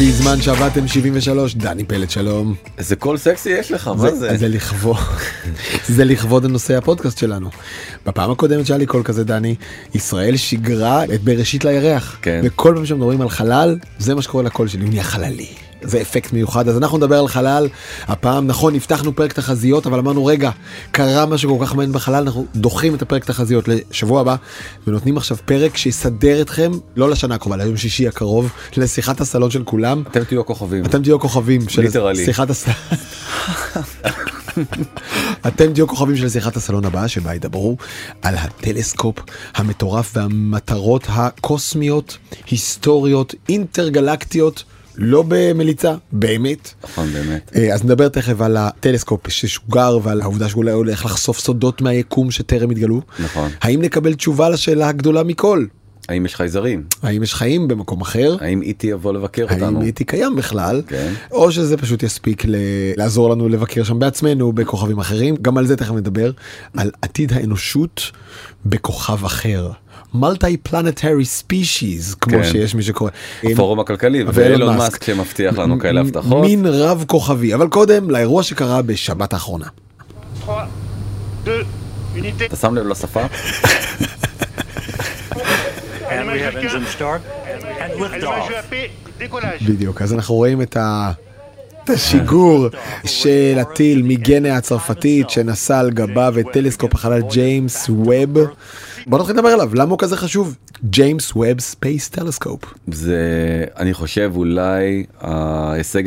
בזמן שעבדתם 73, דני פלד שלום. איזה קול סקסי יש לך, מה זה? זה לכבוד, זה לכבוד הנושא הפודקאסט שלנו. בפעם הקודמת שהיה לי קול כזה דני, ישראל שיגרה את בראשית לירח. כן. וכל פעם שמדברים על חלל, זה מה שקורה לקול שלי, הוא נהיה חללי. זה אפקט מיוחד אז אנחנו נדבר על חלל הפעם נכון הבטחנו פרק תחזיות אבל אמרנו רגע קרה משהו כל כך מעניין בחלל אנחנו דוחים את הפרק תחזיות לשבוע הבא ונותנים עכשיו פרק שיסדר אתכם לא לשנה הקרובה ליום שישי הקרוב לשיחת הסלון של כולם אתם תהיו הכוכבים. אתם תהיו הכוכבים של. שיחת הסלון. אתם תהיו כוכבים של שיחת הסלון הבאה שבה ידברו על הטלסקופ המטורף והמטרות הקוסמיות היסטוריות אינטרגלקטיות לא במליצה באמת. נכון, באמת. אה, אז נדבר תכף על הטלסקופ ששוגר ועל העובדה שאולי הולך לחשוף סודות מהיקום שטרם התגלו. נכון. האם נקבל תשובה לשאלה הגדולה מכל? האם יש חייזרים? האם יש חיים במקום אחר? האם איטי יבוא לבקר האם אותנו? הייתי קיים בכלל, כן. או שזה פשוט יספיק ל- לעזור לנו לבקר שם בעצמנו בכוכבים אחרים, גם על זה תכף נדבר, על עתיד האנושות בכוכב אחר. מולטי פלנטרי ספישיז כמו כן. שיש מי שקורא. הפורום הכלכלי ואילון מאסק. שמבטיח לנו כאלה הבטחות. מין רב כוכבי אבל קודם לאירוע שקרה בשבת האחרונה. 3, 2, unité. אתה שם לב לשפה? And we have engine start and Allumage liftoff. EAP, décollage. בדיוק אז אנחנו רואים את ה... את השיגור של הטיל מגיאנה הצרפתית שנסע על גביו את טלסקופ החלל ג'יימס ווב. בוא נתחיל לדבר עליו למה הוא כזה חשוב? ג'יימס ווב Space Telescope. זה אני חושב אולי ההישג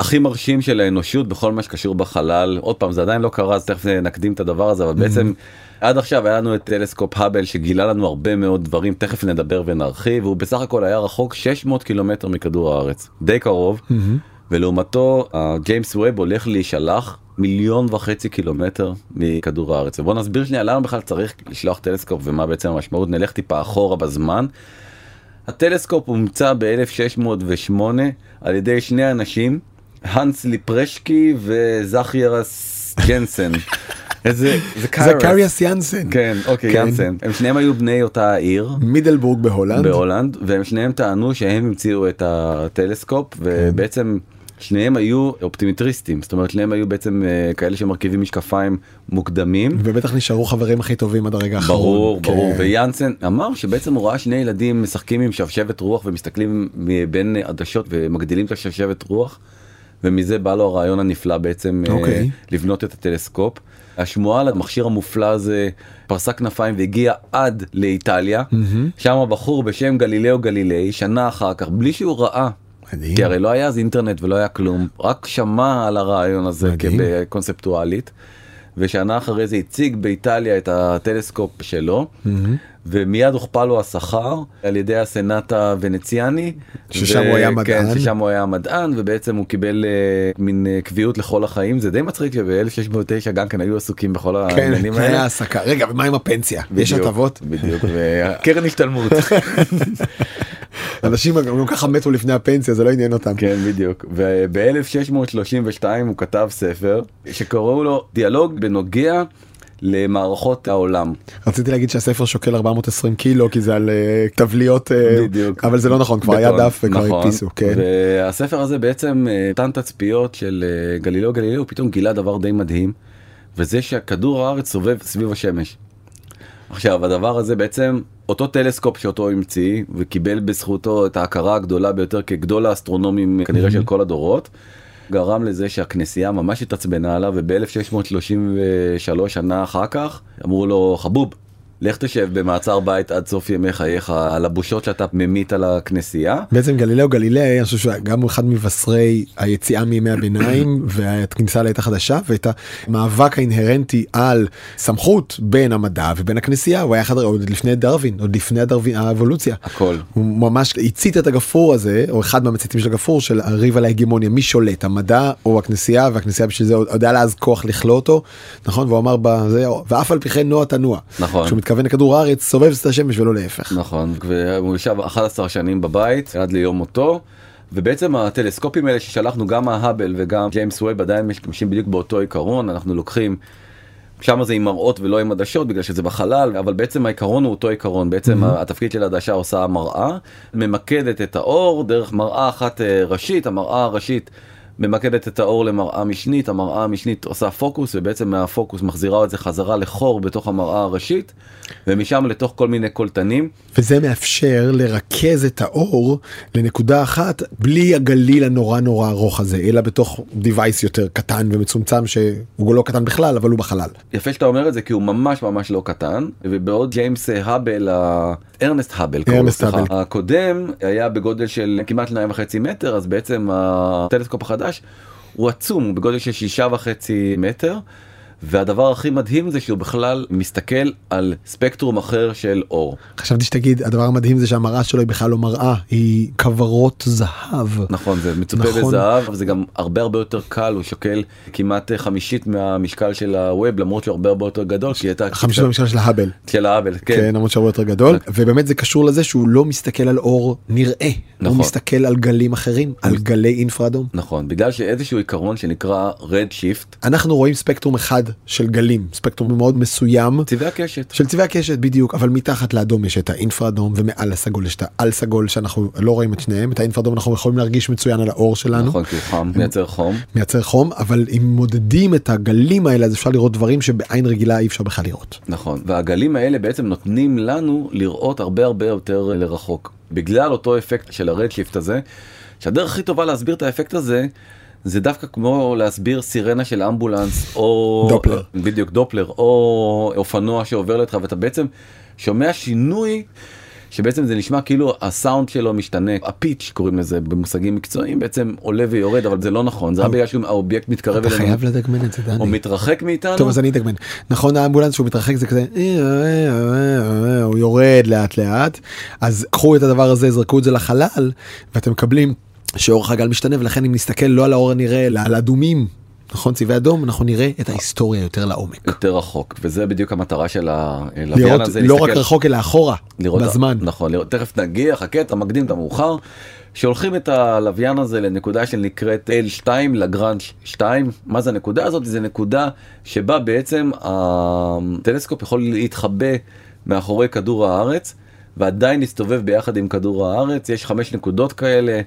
הכי מרשים של האנושות בכל מה שקשור בחלל. עוד פעם זה עדיין לא קרה אז תכף נקדים את הדבר הזה אבל בעצם עד עכשיו היה לנו את טלסקופ האבל שגילה לנו הרבה מאוד דברים תכף נדבר ונרחיב והוא בסך הכל היה רחוק 600 קילומטר מכדור הארץ די קרוב ולעומתו ג'יימס ווב הולך להישלח מיליון וחצי קילומטר מכדור הארץ ובוא נסביר שנייה למה בכלל צריך לשלוח טלסקופ ומה בעצם המשמעות נלך טיפה אחורה בזמן. הטלסקופ הומצא ב-1608 על ידי שני אנשים, הנס ליפרשקי וזכיירס ג'נסן. איזה, זה קיירס. זכריאס יאנסן. כן, אוקיי, כן. יאנסן. הם שניהם היו בני אותה העיר. מידלבורג בהולנד. בהולנד והם שניהם טענו שהם המציאו את הטלסקופ ובעצם שניהם היו אופטומטריסטים זאת אומרת שניהם היו בעצם אה, כאלה שמרכיבים משקפיים מוקדמים. ובטח נשארו חברים הכי טובים עד הרגע האחרון. ברור ברור כן. ויאנסן אמר שבעצם הוא ראה שני ילדים משחקים עם שבשבת רוח ומסתכלים בין עדשות ומגדילים את השבשבת רוח. ומזה בא לו הרעיון הנפלא בעצם אה, אוקיי. לבנות את הטלסקופ. השמועה על המכשיר המופלא הזה פרסה כנפיים והגיע עד לאיטליה. שם בחור בשם גלילאו גלילי שנה אחר כך בלי שהוא ראה. מדהים. כי הרי לא היה אז אינטרנט ולא היה כלום רק שמע על הרעיון הזה מדהים. קונספטואלית. ושנה אחרי זה הציג באיטליה את הטלסקופ שלו ומיד הוכפל לו השכר על ידי הסנאט הוונציאני. ששם הוא היה מדען. כן, ששם הוא היה מדען ובעצם הוא קיבל אה, מין אה, קביעות לכל החיים זה די מצחיק שב-1609 גם כן היו עסוקים בכל כן, העניינים היה האלה. העסקה. רגע, ומה עם הפנסיה? יש בדיוק, הטבות? בדיוק, וקרן השתלמות. אנשים גם ככה מתו לפני הפנסיה, זה לא עניין אותם. כן בדיוק וב-1632 הוא כתב ספר שקראו לו דיאלוג בנוגע למערכות העולם. רציתי להגיד שהספר שוקל 420 קילו כי זה על אה, תבליות, אה, בדיוק. אבל זה לא נכון, כבר היה בטון. דף וכבר נכון. הדפיסו, כן. והספר הזה בעצם אה, נתן תצפיות של גלילאו גלילאו פתאום גילה דבר די מדהים וזה שכדור הארץ סובב סביב השמש. עכשיו הדבר הזה בעצם אותו טלסקופ שאותו המציא וקיבל בזכותו את ההכרה הגדולה ביותר כגדול האסטרונומים כנראה של כל הדורות. גרם לזה שהכנסייה ממש התעצבנה עליו וב-1633 שנה אחר כך אמרו לו חבוב לך תשב במעצר בית עד סוף ימי חייך על הבושות שאתה ממית על הכנסייה. בעצם גלילאו גלילי אני חושב שגם הוא אחד מבשרי היציאה מימי הביניים והכניסה לעת החדשה ואת המאבק האינהרנטי על סמכות בין המדע ובין הכנסייה הוא היה אחד עוד לפני דרווין עוד לפני הדרווין האבולוציה. הכל. הוא ממש הצית את הגפרור הזה או אחד מהמציתים של הגפרור של הריב על ההגמוניה מי שולט המדע או הכנסייה והכנסייה בשביל זה עוד היה לה אז כוח לכלוא אותו נכון והוא אמר בזה ואף על פי כן נוע תנוע. נכון. מתכוון לכדור הארץ סובב את השמש ולא להפך. נכון, והוא ישב 11 שנים בבית עד ליום מותו. ובעצם הטלסקופים האלה ששלחנו גם ההאבל וגם ג'יימס ווב עדיין משתמשים בדיוק באותו עיקרון אנחנו לוקחים שם זה עם מראות ולא עם עדשות בגלל שזה בחלל אבל בעצם העיקרון הוא אותו עיקרון בעצם התפקיד של העדשה עושה מראה ממקדת את האור דרך מראה אחת אה, ראשית המראה הראשית. ממקדת את האור למראה משנית המראה המשנית עושה פוקוס ובעצם מהפוקוס מחזירה את זה חזרה לחור בתוך המראה הראשית ומשם לתוך כל מיני קולטנים וזה מאפשר לרכז את האור לנקודה אחת בלי הגליל הנורא נורא ארוך הזה אלא בתוך device יותר קטן ומצומצם שהוא לא קטן בכלל אבל הוא בחלל. יפה שאתה אומר את זה כי הוא ממש ממש לא קטן ובעוד ג'יימס האבל ארנסט האבל. הקודם היה בגודל של כמעט שניים וחצי מטר אז בעצם הטלסקופ החדש הוא עצום הוא בגודל של שישה וחצי מטר. והדבר הכי מדהים זה שהוא בכלל מסתכל על ספקטרום אחר של אור. חשבתי שתגיד הדבר המדהים זה שהמראה שלו היא בכלל לא מראה היא כוורות זהב. נכון זה מצופה נכון. בזהב זה גם הרבה הרבה יותר קל הוא שוקל כמעט חמישית מהמשקל של הווב למרות שהוא הרבה הרבה יותר גדול כי הייתה חמישית במשקל של ההאבל. של האבל כן. כן למרות שהוא הרבה יותר גדול ובאמת זה קשור לזה שהוא לא מסתכל על אור נראה נכון. הוא מסתכל על גלים אחרים על גלי אינפרה אדום. נכון בגלל שאיזשהו עיקרון שנקרא red shift אנחנו רואים ספקטרום אחד של גלים ספקטרום מאוד מסוים. צבעי הקשת. של צבעי הקשת בדיוק אבל מתחת לאדום יש את האינפרה אדום ומעל הסגול יש את העל סגול שאנחנו לא רואים את שניהם. את האינפרה אדום אנחנו יכולים להרגיש מצוין על העור שלנו. נכון כי הוא חם מייצר חום. מייצר חום אבל אם מודדים את הגלים האלה אז אפשר לראות דברים שבעין רגילה אי אפשר בכלל לראות. נכון והגלים האלה בעצם נותנים לנו לראות הרבה הרבה יותר לרחוק. בגלל אותו אפקט של ה red shift הזה שהדרך הכי טובה להסביר את האפקט הזה. זה דווקא כמו להסביר סירנה של אמבולנס או דופלר. בדיוק דופלר או אופנוע שעובר לידך ואתה בעצם שומע שינוי שבעצם זה נשמע כאילו הסאונד שלו משתנה ה pitch קוראים לזה במושגים מקצועיים בעצם עולה ויורד אבל זה לא לא זה רק בגלל שהאובייקט מתקרב אתה אלינו חייב לדגמן את זה או דני. מתרחק מאיתנו. טוב אז אני אדגמן. נכון האמבולנס שהוא מתרחק זה כזה הוא יורד לאט לאט אז קחו את הדבר הזה זרקו את זה לחלל ואתם מקבלים שאורך הגל משתנה ולכן אם נסתכל לא על האור הנראה אלא על אדומים נכון צבעי אדום אנחנו נראה את ההיסטוריה יותר לעומק. יותר רחוק וזה בדיוק המטרה של הלוויין לראות הזה לא רק להסתכל- רחוק אלא אחורה לראות בזמן. נכון לראות תכף נגיע חכה אתה מקדים את המאוחר. שולחים את הלוויין הזה לנקודה שנקראת L2 לגרנץ' 2 מה זה הנקודה הזאת זה נקודה שבה בעצם הטלסקופ יכול להתחבא מאחורי כדור הארץ ועדיין להסתובב ביחד עם כדור הארץ יש חמש נקודות כאלה.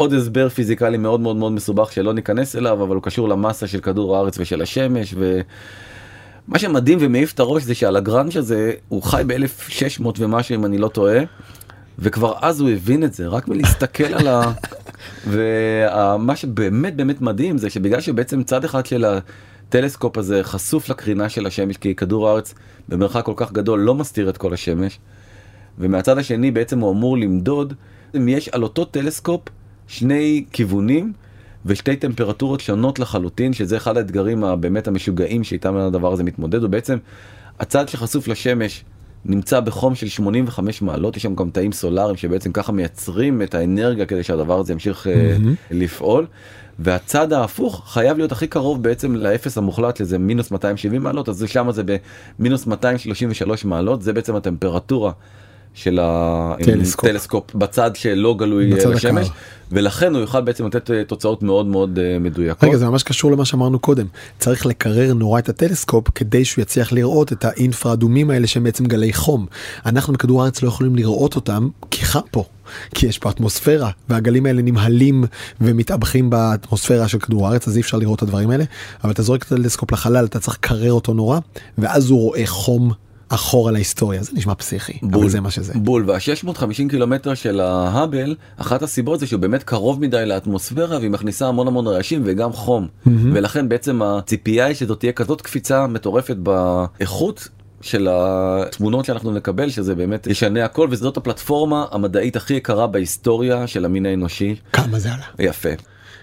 עוד הסבר פיזיקלי מאוד מאוד מאוד מסובך שלא ניכנס אליו אבל הוא קשור למסה של כדור הארץ ושל השמש ו... מה שמדהים ומעיף את הראש זה שהלגרנץ' הזה הוא חי ב-1600 ומשהו אם אני לא טועה. וכבר אז הוא הבין את זה רק מלהסתכל על ה... ומה שבאמת באמת מדהים זה שבגלל שבעצם צד אחד של הטלסקופ הזה חשוף לקרינה של השמש כי כדור הארץ במרחק כל כך גדול לא מסתיר את כל השמש. ומהצד השני בעצם הוא אמור למדוד אם יש על אותו טלסקופ שני כיוונים ושתי טמפרטורות שונות לחלוטין שזה אחד האתגרים הבאמת המשוגעים שאיתם הדבר הזה מתמודד ובעצם הצד שחשוף לשמש נמצא בחום של 85 מעלות יש שם גם תאים סולאריים שבעצם ככה מייצרים את האנרגיה כדי שהדבר הזה ימשיך אה, לפעול. והצד ההפוך חייב להיות הכי קרוב בעצם לאפס המוחלט לזה מינוס 270 מעלות אז שם זה במינוס 233 מעלות זה בעצם הטמפרטורה של טלסקופ. הטלסקופ בצד שלא גלוי בצד אה, לשמש הקר. ולכן הוא יוכל בעצם לתת אה, תוצאות מאוד מאוד אה, מדויקות. רגע זה ממש קשור למה שאמרנו קודם צריך לקרר נורא את הטלסקופ כדי שהוא יצליח לראות את האינפרה אדומים האלה שהם בעצם גלי חום אנחנו בכדור הארץ לא יכולים לראות אותם כי חם פה. כי יש פה אטמוספירה והגלים האלה נמהלים ומתאבחים באטמוספירה של כדור הארץ אז אי אפשר לראות את הדברים האלה אבל אתה זורק את הטלסקופ לחלל אתה צריך לקרר אותו נורא ואז הוא רואה חום אחורה להיסטוריה זה נשמע פסיכי אבל זה מה שזה. בול וה-650 קילומטר של ההאבל אחת הסיבות זה שהוא באמת קרוב מדי לאטמוספירה והיא מכניסה המון המון רעשים וגם חום ולכן בעצם הציפייה היא שזאת תהיה כזאת קפיצה מטורפת באיכות. של התמונות שאנחנו נקבל שזה באמת ישנה הכל וזאת הפלטפורמה המדעית הכי יקרה בהיסטוריה של המין האנושי כמה זה עלה. יפה.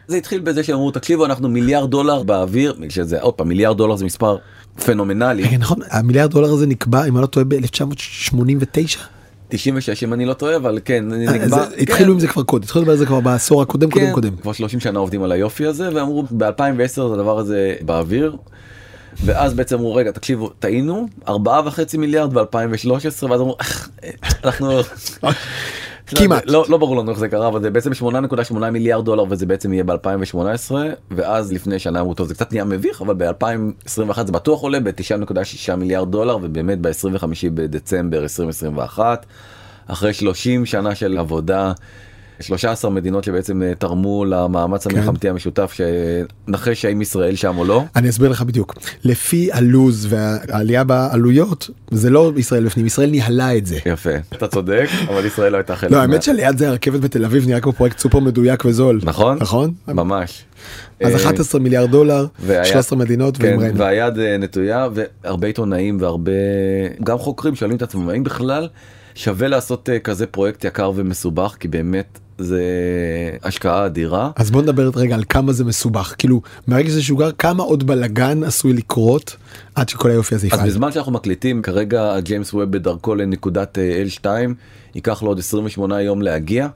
זה התחיל בזה שאמרו תקשיבו אנחנו מיליארד דולר באוויר שזה עוד פעם מיליארד דולר זה מספר פנומנלי נכון המיליארד דולר הזה נקבע אם אני לא טועה ב-1989. 96 אם אני לא טועה אבל כן נקבע אה, כן. התחילו עם זה כבר קודם, התחילו על זה כבר בעשור הקודם קודם כן, קודם. כבר 30 שנה עובדים על היופי הזה ואמרו ב2010 הדבר הזה באוויר. ואז בעצם אמרו רגע תקשיבו טעינו ארבעה וחצי מיליארד ב2013 ואז אמרו "אך, אנחנו כמעט. לא, לא ברור לנו איך זה קרה אבל זה בעצם 8.8 מיליארד דולר וזה בעצם יהיה ב-2018 ואז לפני שנה אמרו טוב זה קצת נהיה מביך אבל ב-2021 זה בטוח עולה ב-9.6 מיליארד דולר ובאמת ב-25 בדצמבר 2021 אחרי 30 שנה של עבודה. 13 מדינות שבעצם אה, תרמו למאמץ המלחמתי המשותף שנחש האם ישראל שם או לא. אני אסביר לך בדיוק לפי הלוז והעלייה בעלויות זה לא ישראל בפנים ישראל ניהלה את זה. יפה אתה צודק אבל ישראל לא הייתה חלק. לא האמת שליד זה הרכבת בתל אביב נראה כמו פרויקט סופר מדויק וזול נכון נכון ממש. אז אה, 11 מיליארד דולר והיה- 13 מדינות כן. והיד אה, נטויה והרבה עיתונאים והרבה גם חוקרים שואלים את עצמם האם בכלל שווה לעשות אה, כזה פרויקט יקר ומסובך כי באמת זה השקעה אדירה. אז בוא נדבר רגע על כמה זה מסובך כאילו מהרגע שזה שוגר כמה עוד בלאגן עשוי לקרות עד שכל היופי הזה אז יפעל. בזמן שאנחנו מקליטים כרגע ג'יימס ווב בדרכו לנקודת אה, L2 ייקח לו עוד 28 יום להגיע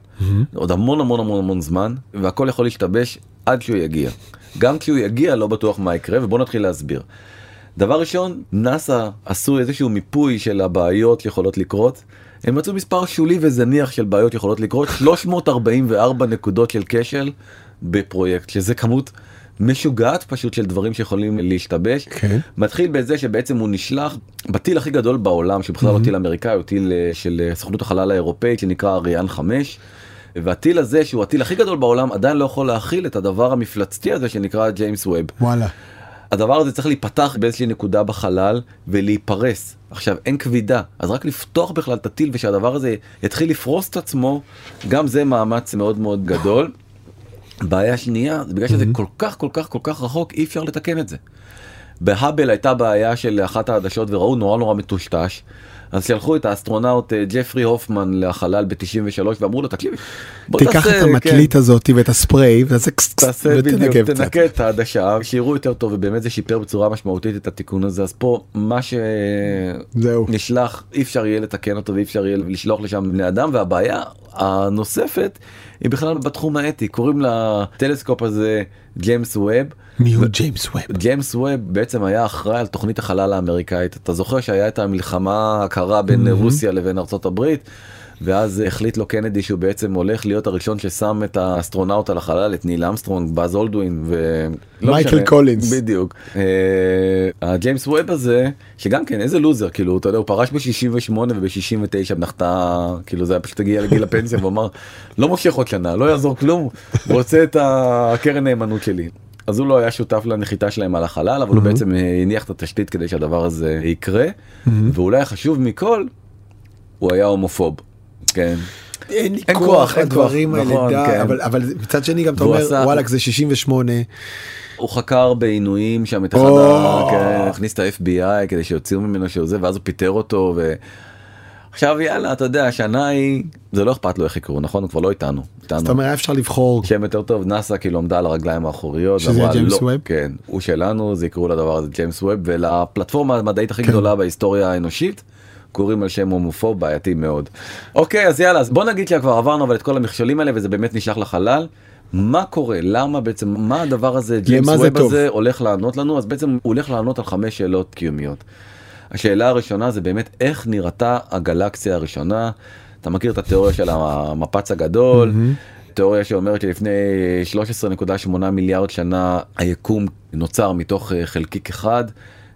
עוד המון המון המון המון זמן והכל יכול להשתבש עד שהוא יגיע. גם כשהוא יגיע לא בטוח מה יקרה ובוא נתחיל להסביר. דבר ראשון נאסא עשו איזשהו מיפוי של הבעיות שיכולות לקרות. הם מצאו מספר שולי וזניח של בעיות יכולות לקרות 344 נקודות של כשל בפרויקט שזה כמות משוגעת פשוט של דברים שיכולים להשתבש. כן. מתחיל בזה שבעצם הוא נשלח בטיל הכי גדול בעולם שהוא בכלל לא טיל אמריקאי הוא טיל אה, של אה, סוכנות החלל האירופאית שנקרא אריאן 5. והטיל הזה שהוא הטיל הכי גדול בעולם עדיין לא יכול להכיל את הדבר המפלצתי הזה שנקרא ג'יימס ווב. וואלה. הדבר הזה צריך להיפתח באיזושהי נקודה בחלל ולהיפרס. עכשיו אין כבידה אז רק לפתוח בכלל את הטיל ושהדבר הזה יתחיל לפרוס את עצמו גם זה מאמץ מאוד מאוד גדול. בעיה שנייה זה בגלל שזה כל כך כל כך כל כך רחוק אי אפשר לתקן את זה. בהאבל הייתה בעיה של אחת העדשות וראו נורא נורא מטושטש. אז שלחו את האסטרונאוט אה, ג'פרי הופמן לחלל ב-93 ואמרו לו תקשיב בוא תיקח תעשה, את כן, המטלית הזאת ואת הספריי ותעשה קס- קס- ותנגב קצת. תנקה את העדשה, שיראו יותר טוב ובאמת זה שיפר בצורה משמעותית את התיקון הזה אז פה מה. שנשלח אי אפשר יהיה לתקן אותו ואי אפשר יהיה לשלוח לשם בני אדם והבעיה הנוספת היא בכלל בתחום האתי קוראים לטלסקופ הזה ג'יימס ווב. מי הוא ג'יימס ווב? ג'יימס ווב בעצם היה אחראי על תוכנית החלל האמריקאית אתה זוכר שהיה את המלחמה הקרה בין רוסיה לבין ארצות הברית. ואז החליט לו קנדי שהוא בעצם הולך להיות הראשון ששם את האסטרונאוט על החלל את ניל ארמסטרונג באז אולדרין ו... לא מייקל משנה. קולינס. בדיוק. אה, הג'יימס ווב הזה שגם כן איזה לוזר כאילו אתה יודע הוא פרש ב-68 וב-69 נחתה כאילו זה היה פשוט הגיע לגיל הפנסיה ואמר לא מושך עוד שנה לא יעזור כלום רוצה את הקרן נאמנות שלי. אז הוא לא היה שותף לנחיתה שלהם על החלל אבל הוא בעצם אה, הניח את התשתית כדי שהדבר הזה יקרה ואולי החשוב מכל הוא היה הומופוב. כן. אין לי אין כוח כוח, אין לדברים כוח, האלה, נכון, כן. אבל- אבל מצד שני גם אתה אומר עשה- וואלכ זה 68 הוא חקר בעינויים שם את אחד. כן, הכניס את ה-FBI כדי שיוציאו ממנו שהוא זה ואז הוא פיטר אותו ו... עכשיו יאללה אתה יודע השנה היא זה לא אכפת לו איך יקראו נכון הוא כבר לא איתנו. איתנו. זאת אומרת היה אפשר לבחור שם יותר טוב נאסא כאילו עמדה על הרגליים האחוריות. שזה ג'יימס לא, ווב? כן הוא שלנו זה יקראו לדבר הזה ג'יימס ווב ולפלטפורמה המדעית הכי כן. גדולה בהיסטוריה האנושית. קוראים על שם הומופוב בעייתי מאוד. אוקיי אז יאללה אז בוא נגיד שכבר עברנו אבל את כל המכשולים האלה וזה באמת נשלח לחלל. מה קורה למה בעצם מה הדבר הזה ג'יימס ווב? הזה הולך לענות לנו אז בעצם הוא הולך לענות על חמש שאלות קיומיות. השאלה הראשונה זה באמת איך נראתה הגלקסיה הראשונה. אתה מכיר את התיאוריה של המפץ הגדול. תיאוריה שאומרת שלפני 13.8 מיליארד שנה היקום נוצר מתוך אה, חלקיק אחד.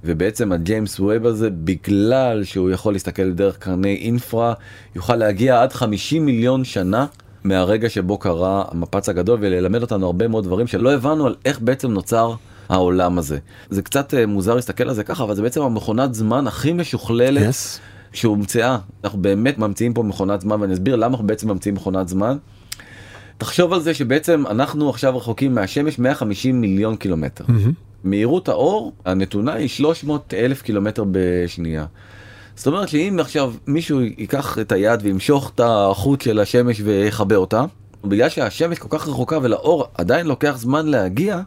ובעצם הג'יימס ווב הזה בגלל שהוא יכול להסתכל דרך קרני אינפרה יוכל להגיע עד 50 מיליון שנה מהרגע שבו קרה המפץ הגדול וללמד אותנו הרבה מאוד דברים שלא הבנו על איך בעצם נוצר העולם הזה. זה קצת אה, מוזר להסתכל על זה ככה אבל זה בעצם המכונת זמן הכי משוכללת Yes. שהומצאה אנחנו באמת ממציאים פה מכונת זמן ואני אסביר למה אנחנו בעצם ממציאים מכונת זמן. תחשוב על זה שבעצם אנחנו עכשיו רחוקים מהשמש 150 מיליון קילומטר. מהירות האור הנתונה היא 300 אלף קילומטר בשנייה. זאת אומרת שאם עכשיו מישהו ייקח את היד וימשוך את החוט של השמש ויכבה אותה, בגלל שהשמש כל כך רחוקה ולאור עדיין לוקח זמן להגיע,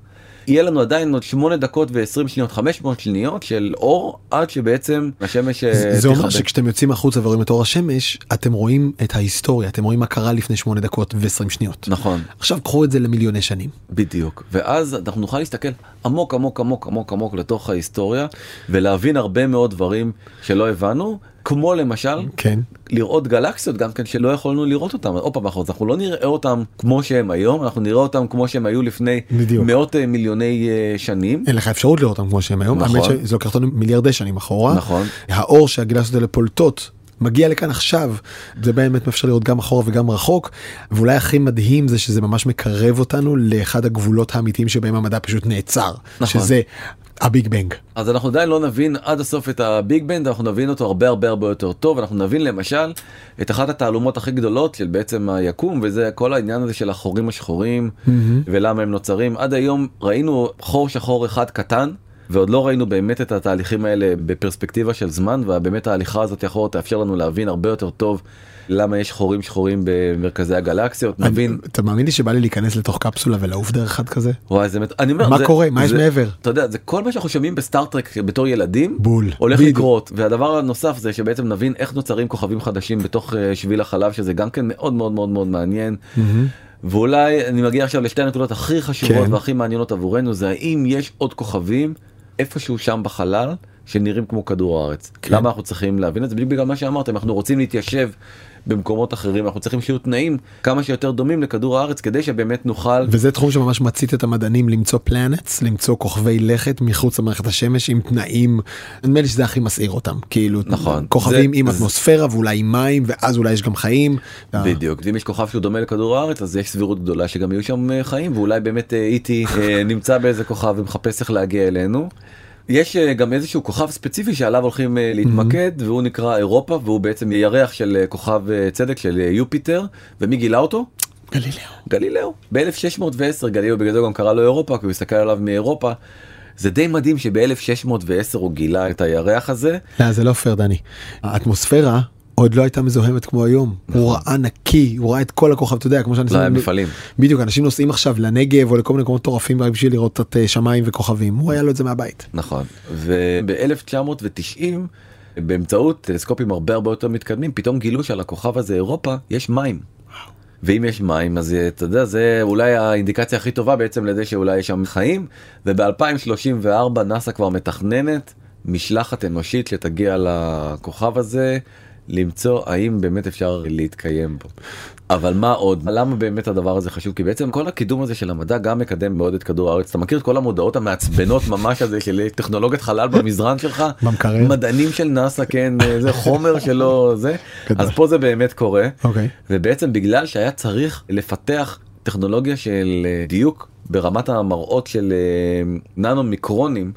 יהיה לנו עדיין עוד 8 דקות ו-20 שניות, 500 שניות של אור עד שבעצם השמש אה, זה אומר. שכשאתם יוצאים החוצה ורואים את אור השמש אתם רואים את ההיסטוריה אתם רואים מה קרה לפני 8 דקות ו-20 שניות. נכון. עכשיו קחו את זה למיליוני שנים. בדיוק ואז אנחנו נוכל להסתכל עמוק עמוק עמוק עמוק עמוק לתוך ההיסטוריה ולהבין הרבה מאוד דברים שלא הבנו כמו למשל כן. לראות גלקסיות גם כן שלא יכולנו לראות אותם עוד פעם אנחנו אנחנו לא נראה אותם כמו שהם היום אנחנו נראה אותם כמו שהם היו לפני בדיוק. מאות אה, מיליוני אה, שנים. אין לך אפשרות לראות אותם כמו שהם היום, נכון. שזה לוקח אותנו מיליארדי שנים אחורה. נכון. האור שהגלקסיות האלה פולטות. מגיע לכאן עכשיו זה באמת מאפשר לראות גם אחורה וגם רחוק ואולי הכי מדהים זה שזה ממש מקרב אותנו לאחד הגבולות האמיתיים שבהם המדע פשוט נעצר נכון. שזה הביג בנג. אז אנחנו עדיין לא נבין עד הסוף את הביג בנד אנחנו נבין אותו הרבה הרבה הרבה יותר טוב אנחנו נבין למשל את אחת התעלומות הכי גדולות של בעצם היקום וזה כל העניין הזה של החורים השחורים ולמה הם נוצרים עד היום ראינו חור שחור אחד קטן. ועוד לא ראינו באמת את התהליכים האלה בפרספקטיבה של זמן ובאמת ההליכה הזאת אחורה תאפשר לנו להבין הרבה יותר טוב למה יש חורים שחורים במרכזי הגלקסיות נבין אתה מאמין לי שבא לי להיכנס לתוך קפסולה ולעוף דרך אחד כזה? וואי זה מת- אני אומר מה זה- קורה? מה יש זה- מעבר? אתה יודע זה כל מה שאנחנו שומעים בסטארטרק בתור ילדים בול. הולך בדיוק. לקרות והדבר הנוסף זה שבעצם נבין איך נוצרים כוכבים חדשים בתוך אה, שביל החלב שזה גם כן מאוד מאוד מאוד מאוד מעניין. ואולי אני מגיע עכשיו לשתי הנקודות הכי חשובות כן. והכי מעניינות עבורנו זה האם יש עוד כוכבים איפשהו שם בחלל שנראים כמו כדור הארץ. כן. למה אנחנו צריכים להבין את זה בדיוק בגלל מה שאמרתם אנחנו רוצים להתיישב במקומות אחרים אנחנו צריכים שיהיו תנאים כמה שיותר דומים לכדור הארץ כדי שבאמת נוכל וזה תחום שממש מצית את המדענים למצוא פלנטס, למצוא כוכבי לכת מחוץ למערכת השמש עם תנאים, נדמה לי שזה הכי מסעיר אותם, כאילו נכון. כוכבים זה- עם זה- אטמוספירה ואולי עם מים ואז אולי יש גם חיים. בדיוק ואם יש כוכב שהוא דומה לכדור הארץ אז יש סבירות גדולה שגם יהיו שם אה, חיים ואולי באמת אה, איטי אה, נמצא באיזה כוכב ומחפש איך להגיע אלינו. יש אה, גם איזשהו כוכב ספציפי שעליו הולכים אה, להתמקד והוא נקרא אירופה והוא בעצם ירח של אה, כוכב צדק של יופיטר ומי גילה אותו? גלילאו. גלילאו. ב-1610 גלילאו בגלל זה גם קרא לו אירופה כי הוא הסתכל עליו מאירופה. זה די מדהים שב-1610 הוא גילה את הירח הזה. לא, זה לא פייר דני. האטמוספירה עוד לא הייתה מזוהמת כמו היום. הוא ראה נקי, הוא ראה את כל הכוכב, אתה יודע, כמו שאנשים... לא היה מפעלים. בדיוק, אנשים נוסעים עכשיו לנגב או לכל מיני מקומות מטורפים רק בשביל לראות את אה, שמיים וכוכבים. הוא היה לו את זה מהבית. נכון וב-1990 באמצעות טלסקופים הרבה הרבה יותר מתקדמים פתאום גילו שעל הכוכב הזה אירופה יש מים. ואם יש מים אז אה, אתה יודע זה אולי האינדיקציה הכי טובה בעצם לזה שאולי יש שם חיים וב-2034 נאסא כבר מתכננת משלחת אנושית שתגיע לכוכב הזה למצוא האם באמת אפשר להתקיים בו. אבל מה עוד למה באמת הדבר הזה חשוב כי בעצם כל הקידום הזה של המדע גם מקדם מאוד את כדור הארץ אתה מכיר את כל המודעות המעצבנות ממש הזה של טכנולוגיית חלל במזרן שלך במקרר. מדענים של נאסא כן זה חומר שלא זה. אז פה זה באמת קורה אוקיי. ובעצם בגלל שהיה צריך לפתח טכנולוגיה של אה, דיוק ברמת המראות של אה, ננו מיקרונים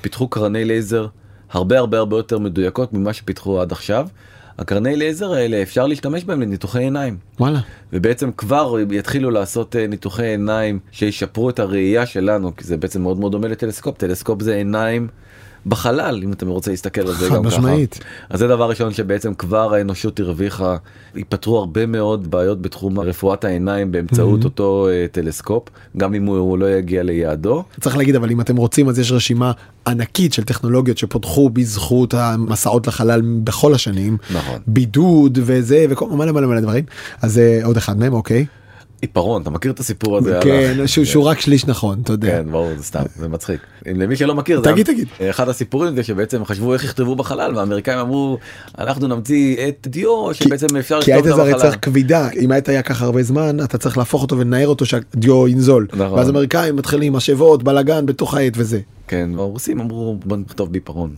פיתחו קרני לייזר הרבה הרבה הרבה יותר מדויקות ממה שפיתחו עד עכשיו. הקרני לייזר האלה אפשר להשתמש בהם לניתוחי עיניים. וואלה. ובעצם כבר יתחילו לעשות אה, ניתוחי עיניים שישפרו את הראייה שלנו כי זה בעצם מאוד מאוד דומה לטלסקופ טלסקופ זה עיניים בחלל אם אתם רוצים להסתכל על זה גם ככה. משמעית. אז זה דבר ראשון שבעצם כבר האנושות הרוויחה ייפתרו הרבה מאוד בעיות בתחום רפואת העיניים באמצעות אותו אה, טלסקופ גם אם הוא, הוא לא יגיע ליעדו. צריך להגיד אבל אם אתם רוצים אז יש רשימה ענקית של טכנולוגיות שפותחו בזכות המסעות לחלל בכל השנים. נכון. בידוד וזה וכל מלא מלא מלא דברים. אז זה עוד אחד מהם אוקיי. עיפרון אתה מכיר את הסיפור הזה? על כן שהוא שהוא רק שליש נכון אתה יודע. כן ברור זה סתם זה מצחיק אם למי שלא מכיר זה תגיד, היה- תגיד. אחד הסיפורים זה שבעצם חשבו איך יכתבו בחלל והאמריקאים אמרו אנחנו נמציא את דיו שבעצם אפשר כי העט את הזה הרי. צריך כבידה אם העט היה ככה הרבה זמן אתה צריך להפוך אותו ולנער אותו שהדיו ינזול נכון. ואז אמריקאים מתחילים משאבות בלאגן בתוך העט וזה. כן הרוסים אמרו בוא נכתוב בעיפרון.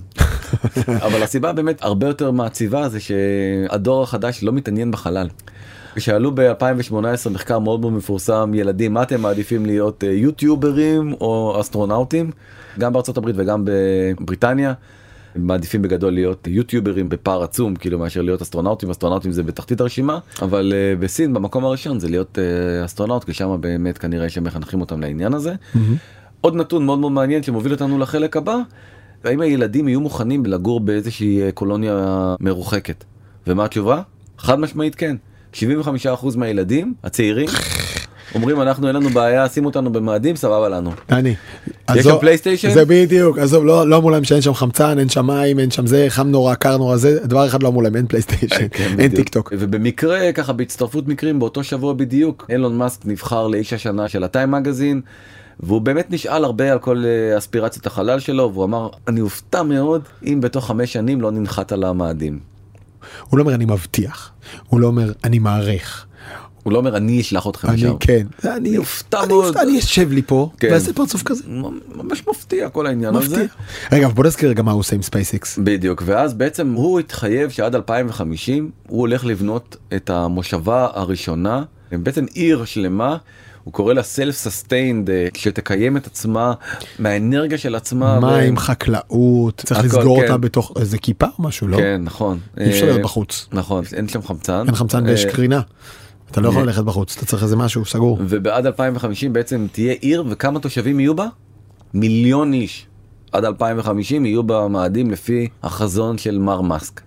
אבל הסיבה באמת הרבה יותר מעציבה זה שהדור החדש לא מתעניין בחלל. שאלו ב-2018 מחקר מאוד מאוד מפורסם ילדים מה אתם מעדיפים להיות אה, יוטיוברים או אסטרונאוטים? גם בארצות הברית וגם בבריטניה. מעדיפים בגדול להיות יוטיוברים בפער עצום כאילו מאשר להיות אסטרונאוטים. אסטרונאוטים זה בתחתית הרשימה אבל אה, בסין במקום הראשון זה להיות אה, אסטרונאוט כי שם באמת כנראה שמחנכים אותם לעניין הזה. עוד נתון מאוד מאוד מעניין שמוביל אותנו לחלק הבא האם הילדים יהיו מוכנים לגור באיזושהי קולוניה מרוחקת? ומה התשובה? חד משמעית כן 75% מהילדים הצעירים אומרים אנחנו אין לנו בעיה שים אותנו במאדים סבבה לנו. אני. יש שם פלייסטיישן? זה בדיוק עזוב לא לא אמרו להם שאין שם חמצן אין שם מים אין שם זה חם נורא קר נורא זה דבר אחד לא אמרו להם אין פלייסטיישן כן, אין. טיק טוק. ובמקרה ככה בהצטרפות מקרים באותו שבוע בדיוק אילון מאסק נבחר לאיש השנה של ה Time Magazine. והוא באמת נשאל הרבה על כל אה, אספירציות החלל שלו והוא אמר אני אופתע מאוד אם בתוך חמש שנים לא ננחת על המאדים. הוא לא אומר אני מבטיח, הוא לא אומר אני מעריך. הוא לא אומר אני אשלח אתכם אני לשם. כן, אני אופתע אני מאוד. אני אשב לי פה, כן. ואעשה פרצוף כזה. ממש מפתיע כל העניין הזה. רגע, בוא נזכיר רגע מה הוא עושה עם SpaceX. בדיוק ואז בעצם הוא התחייב שעד 2050 הוא הולך לבנות את המושבה הראשונה בעצם עיר שלמה. הוא קורא לה self sustained שתקיים את עצמה מהאנרגיה של עצמה. מים, ו- חקלאות, צריך הכל, לסגור כן. אותה בתוך איזה כיפה או משהו, לא? כן נכון. אי אפשר אה, להיות בחוץ. נכון אין שם חמצן. אין חמצן ויש אה, קרינה. אתה לא יכול אה, ללכת בחוץ, אתה צריך איזה משהו סגור. ובעד 2050 בעצם תהיה עיר וכמה תושבים יהיו בה? מיליון איש. עד 2050 יהיו בה מאדים לפי החזון של מר מאסק.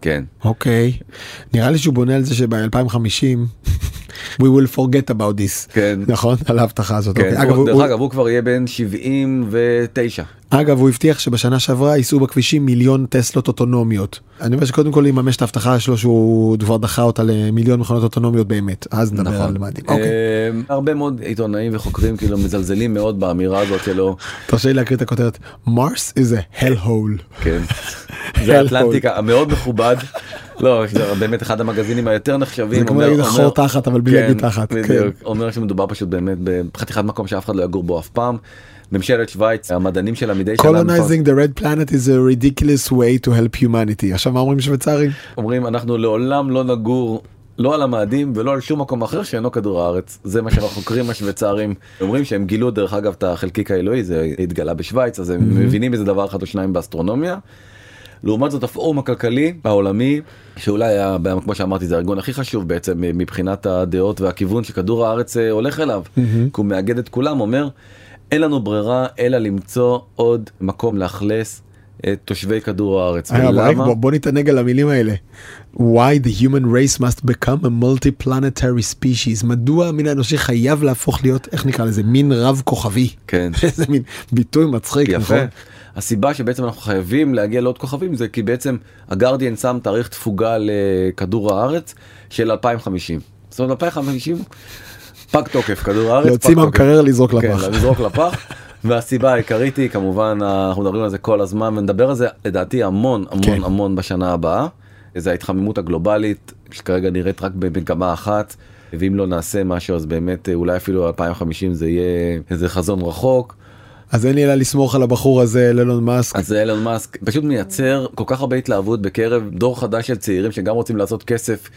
כן. אוקיי. נראה לי שהוא בונה על זה שב-2050 we will forget about this. כן. נכון? על ההבטחה הזאת. כן, אוקיי. אגב, הוא, דרך הוא- אגב הוא כבר יהיה בן 79. אגב, הוא הבטיח שבשנה שעברה ייסעו בכבישים מיליון טסלות אוטונומיות. אני אומר שקודם כל יממש את ההבטחה שלו שהוא כבר דחה אותה למיליון מכונות אוטונומיות באמת. אז נדבר נכון. על מאדים. אוקיי. אה, הרבה מאוד עיתונאים וחוקרים כאילו מזלזלים מאוד באמירה הזאת שלו. תרשה לי להקריא את הכותרת. Mars is a hell hole. כן. זה האטלנטיקה המאוד מכובד. לא, זה באמת אחד המגזינים היותר נחשבים. זה כמו להגיד חור תחת אבל בלי כן, להגיד תחת. כן. בדיוק. אומר שמדובר פשוט באמת בחתיכת מקום שאף אחד לא יגור בו אף פעם. ממשלת שווייץ המדענים שלה מדי שנה colonizing the red planet is a ridiculous way to help humanity. עכשיו מה אומרים שוויצרים? אומרים אנחנו לעולם לא נגור לא על המאדים ולא על שום מקום אחר שאינו כדור הארץ זה מה שהחוקרים השוויצרים אומרים שהם גילו דרך אגב את החלקיק האלוהי זה התגלה בשוויץ אז הם מבינים איזה דבר אחד או שניים באסטרונומיה. לעומת זאת הפורום הכלכלי העולמי שאולי היה כמו שאמרתי זה הארגון הכי חשוב בעצם מבחינת הדעות והכיוון שכדור הארץ אה, הולך אליו כי הוא מאגד את כולם אומר אין לנו ברירה אלא למצוא עוד מקום לאכלס את תושבי כדור הארץ. רגע, ולמה? בוא- בוא נתענג על המילים האלה. Why the human race must become a multiplanetary species. מדוע המין האנושי חייב להפוך להיות, איך נקרא לזה, מין רב כוכבי. כן. איזה מין ביטוי מצחיק, יפה. נכון? הסיבה שבעצם אנחנו חייבים להגיע לעוד כוכבים זה כי בעצם הגרדיאן שם תאריך תפוגה לכדור הארץ של 2050. זאת אומרת 2050 פג תוקף כדור הארץ. להוציא. מהמקרר לזרוק כן, לפח. לזרוק לפח. והסיבה העיקרית היא כמובן אנחנו מדברים על זה כל הזמן ונדבר על זה לדעתי המון המון כן. המון בשנה הבאה. זה ההתחממות הגלובלית שכרגע נראית רק במגמה אחת. ואם לא נעשה משהו אז באמת אולי אפילו 2050 זה יהיה איזה חזון רחוק. אז אין לי אלא לסמוך על הבחור הזה, ללון מאסק. אז זה אילון מאסק פשוט מייצר כל כך הרבה התלהבות בקרב דור חדש של צעירים שגם רוצים לעשות כסף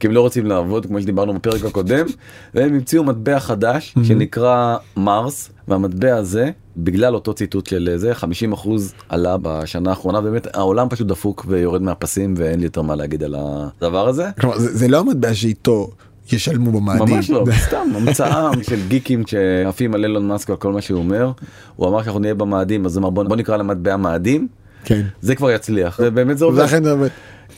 כי הם לא רוצים לעבוד כמו שדיברנו בפרק הקודם והם המציאו מטבע חדש שנקרא מרס והמטבע הזה בגלל אותו ציטוט של זה 50% עלה בשנה האחרונה באמת העולם פשוט דפוק ויורד מהפסים ואין לי יותר מה להגיד על הדבר הזה. כלומר, זה זה לא המטבע שאיתו ישלמו במאדים. ממש לא, סתם המצאה של גיקים שעפים על אילון מאסק על כל מה שהוא אומר. הוא אמר שאנחנו נהיה במאדים אז הוא אמר בוא בוא נקרא למטבע מאדים כן. זה כבר יצליח זה. ולכן זה עובד.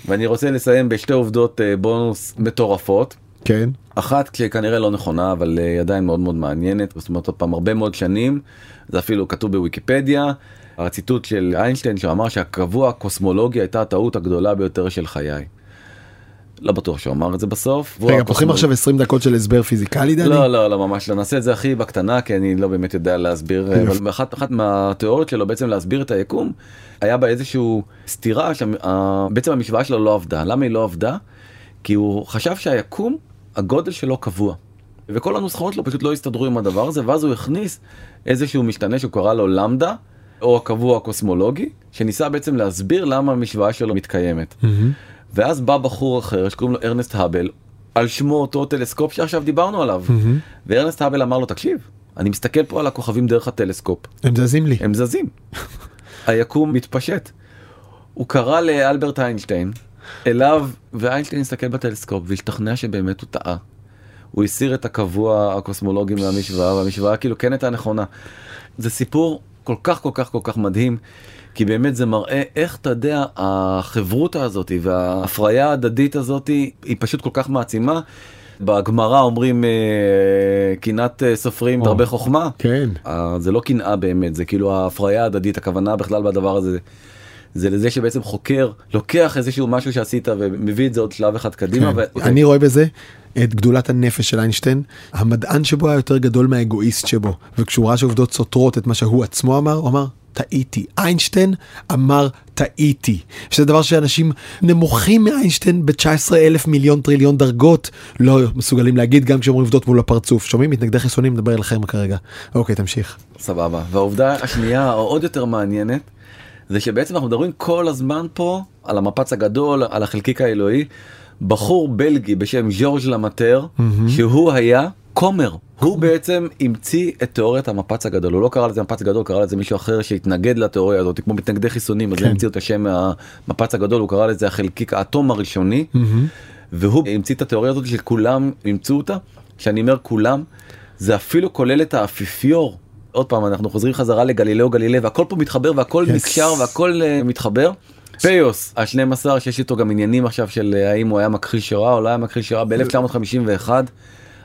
ואני רוצה לסיים בשתי עובדות אה, בונוס מטורפות. כן. אחת שכנראה לא נכונה אבל אה, עדיין מאוד מאוד מעניינת זאת אומרת עוד פעם הרבה מאוד שנים זה אפילו כתוב בוויקיפדיה. הציטוט של איינשטיין שאמר שהקבוע הקוסמולוגיה הייתה הטעות הגדולה ביותר של חיי. לא בטוח שהוא אמר את זה בסוף. רגע, פותחים עכשיו 20 דקות של הסבר פיזיקלי, דני? לא לא לא ממש לא נעשה את זה הכי בקטנה כי אני לא באמת יודע להסביר אבל אחת אחת מהתיאוריות שלו בעצם להסביר את היקום היה בה איזשהו סתירה שבעצם המשוואה שלו לא עבדה למה היא לא עבדה כי הוא חשב שהיקום הגודל שלו קבוע. וכל הנוסחאות שלו פשוט לא הסתדרו עם הדבר הזה ואז הוא הכניס איזשהו משתנה שהוא קרא לו למדה או הקבוע הקוסמולוגי שניסה בעצם להסביר למה המשוואה שלו מתקיימת. ואז בא בחור אחר שקוראים לו ארנסט האבל על שמו אותו טלסקופ שעכשיו דיברנו עליו וארנסט האבל אמר לו תקשיב אני מסתכל פה על הכוכבים דרך הטלסקופ הם זזים לי. הם זזים היקום מתפשט. הוא קרא לאלברט איינשטיין אליו ואיינשטיין הסתכל בטלסקופ והשתכנע שבאמת הוא טעה. הוא הסיר את הקבוע הקוסמולוגי מהמשוואה והמשוואה כאילו כן הייתה נכונה. זה סיפור כל כך כל כך כל כך מדהים כי באמת זה מראה איך אתה יודע החברותה הזאת וההפריה ההדדית הזאת היא פשוט כל כך מעצימה. בגמרא אומרים אה, קנאת אה, סופרים תרבה חוכמה. כן. אה, זה לא קנאה באמת זה כאילו ההפריה ההדדית הכוונה בכלל בדבר הזה. זה לזה שבעצם חוקר לוקח איזשהו משהו שעשית ומביא את זה עוד שלב אחד קדימה. כן. ו- אני רואה בזה את גדולת הנפש של איינשטיין, המדען שבו היה יותר גדול מהאגואיסט שבו, וכשהוא ראה שעובדות סותרות את מה שהוא עצמו אמר, הוא אמר, טעיתי. איינשטיין אמר טעיתי. שזה דבר שאנשים נמוכים מאיינשטיין ב-19 אלף מיליון טריליון דרגות לא מסוגלים להגיד גם כשאומרים עובדות מול הפרצוף. שומעים? מתנגדי חיסונים, נדבר אליכם כרגע. אוקיי, תמשיך. סבבה. והעובדה השנייה, העוד יותר מעניינת, זה שבעצם אנחנו מדברים כל הזמן פה על המפץ הגדול, על החלקיק האלוהי. בחור בלגי בשם ז'ורג' למטר, שהוא היה כומר. הוא בעצם המציא את תיאוריית המפץ הגדול, הוא לא קרא לזה מפץ גדול, קרא לזה מישהו אחר שהתנגד לתיאוריה הזאת, כמו מתנגדי חיסונים, אז כן. הם המציאו את השם מהמפץ הגדול, הוא קרא לזה החלקיק האטום הראשוני, והוא המציא את התיאוריה הזאת שכולם אימצו אותה, שאני אומר כולם, זה אפילו כולל את האפיפיור. עוד פעם אנחנו חוזרים חזרה לגלילאו גלילי והכל פה מתחבר והכל Yes. נקשר והכל uh, מתחבר. פיוס ה-12 שיש איתו גם עניינים עכשיו של אה, האם הוא היה מכחיש שואה או לא היה מכחיש שואה ב-1951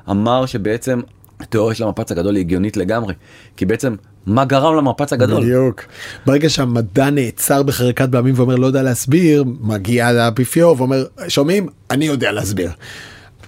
אמר שבעצם התיאוריה של המפץ הגדול היא הגיונית לגמרי כי בעצם מה גרם למפץ הגדול בדיוק. ברגע שהמדע נעצר בחריקת בלמים ואומר לא יודע להסביר, מגיע לאפיפיור ואומר, שומעים? אני יודע להסביר.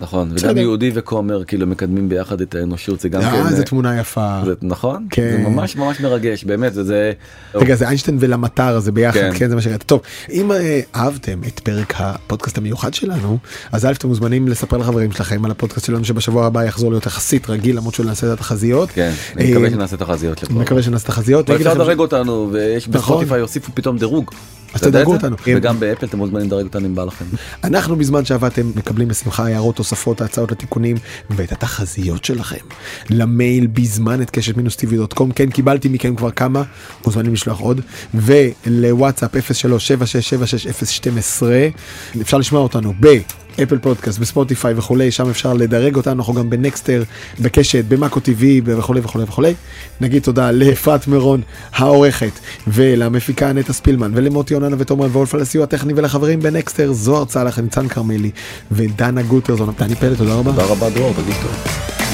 נכון. וגם יהודי וכומר כאילו מקדמים ביחד את האנושות זה גם אה, כן אה, תמונה יפה. זה נכון כן. זה ממש ממש מרגש באמת וזה רגע זה איינשטיין ולמטר הזה ביחד כן. כן זה מה שראיתי טוב אם אה, אהבתם את פרק הפודקאסט המיוחד שלנו אז א' אתם מוזמנים לספר לחברים שלכם על הפודקאסט שלנו שבשבוע הבא יחזור להיות יחסית רגיל למרות שנעשה את התחזיות. כן אני מקווה אה, שנעשה תחזיות לפה. אני מקווה שנעשה תחזיות. לכם לדרג אותנו ויש נכון. בספוטיפיי יוסיפו פתאום דירוג. אז זה? אותנו. וגם באפל אתם מוזמנים לדרג אותנו אם בא לכם. אנחנו בזמן שעבדתם מקבלים בשמחה הערות תוספות הצעות לתיקונים ואת התחזיות שלכם למייל בזמן at קשת מינוס TV dot com כן קיבלתי מכם כבר כמה מוזמנים לשלוח עוד ולוואטסאפ 0376760012 אפשר לשמוע אותנו באפל פודקאסט בספוטיפיי וכולי שם אפשר לדרג אותנו אנחנו גם בנקסטר בקשת במאקו TV וכולי וכולי וכולי נגיד תודה לאפרת מירון העורכת ולמפיקה נטע ספילמן ולמוטי יוננה ותומר וולף על הסיוע הטכני ולחברים בנקסטר זוהר צלח ניצן כרמלי ודנה גוטרזון דני פלד תודה רבה. תודה רבה דרור, תרגיש טוב.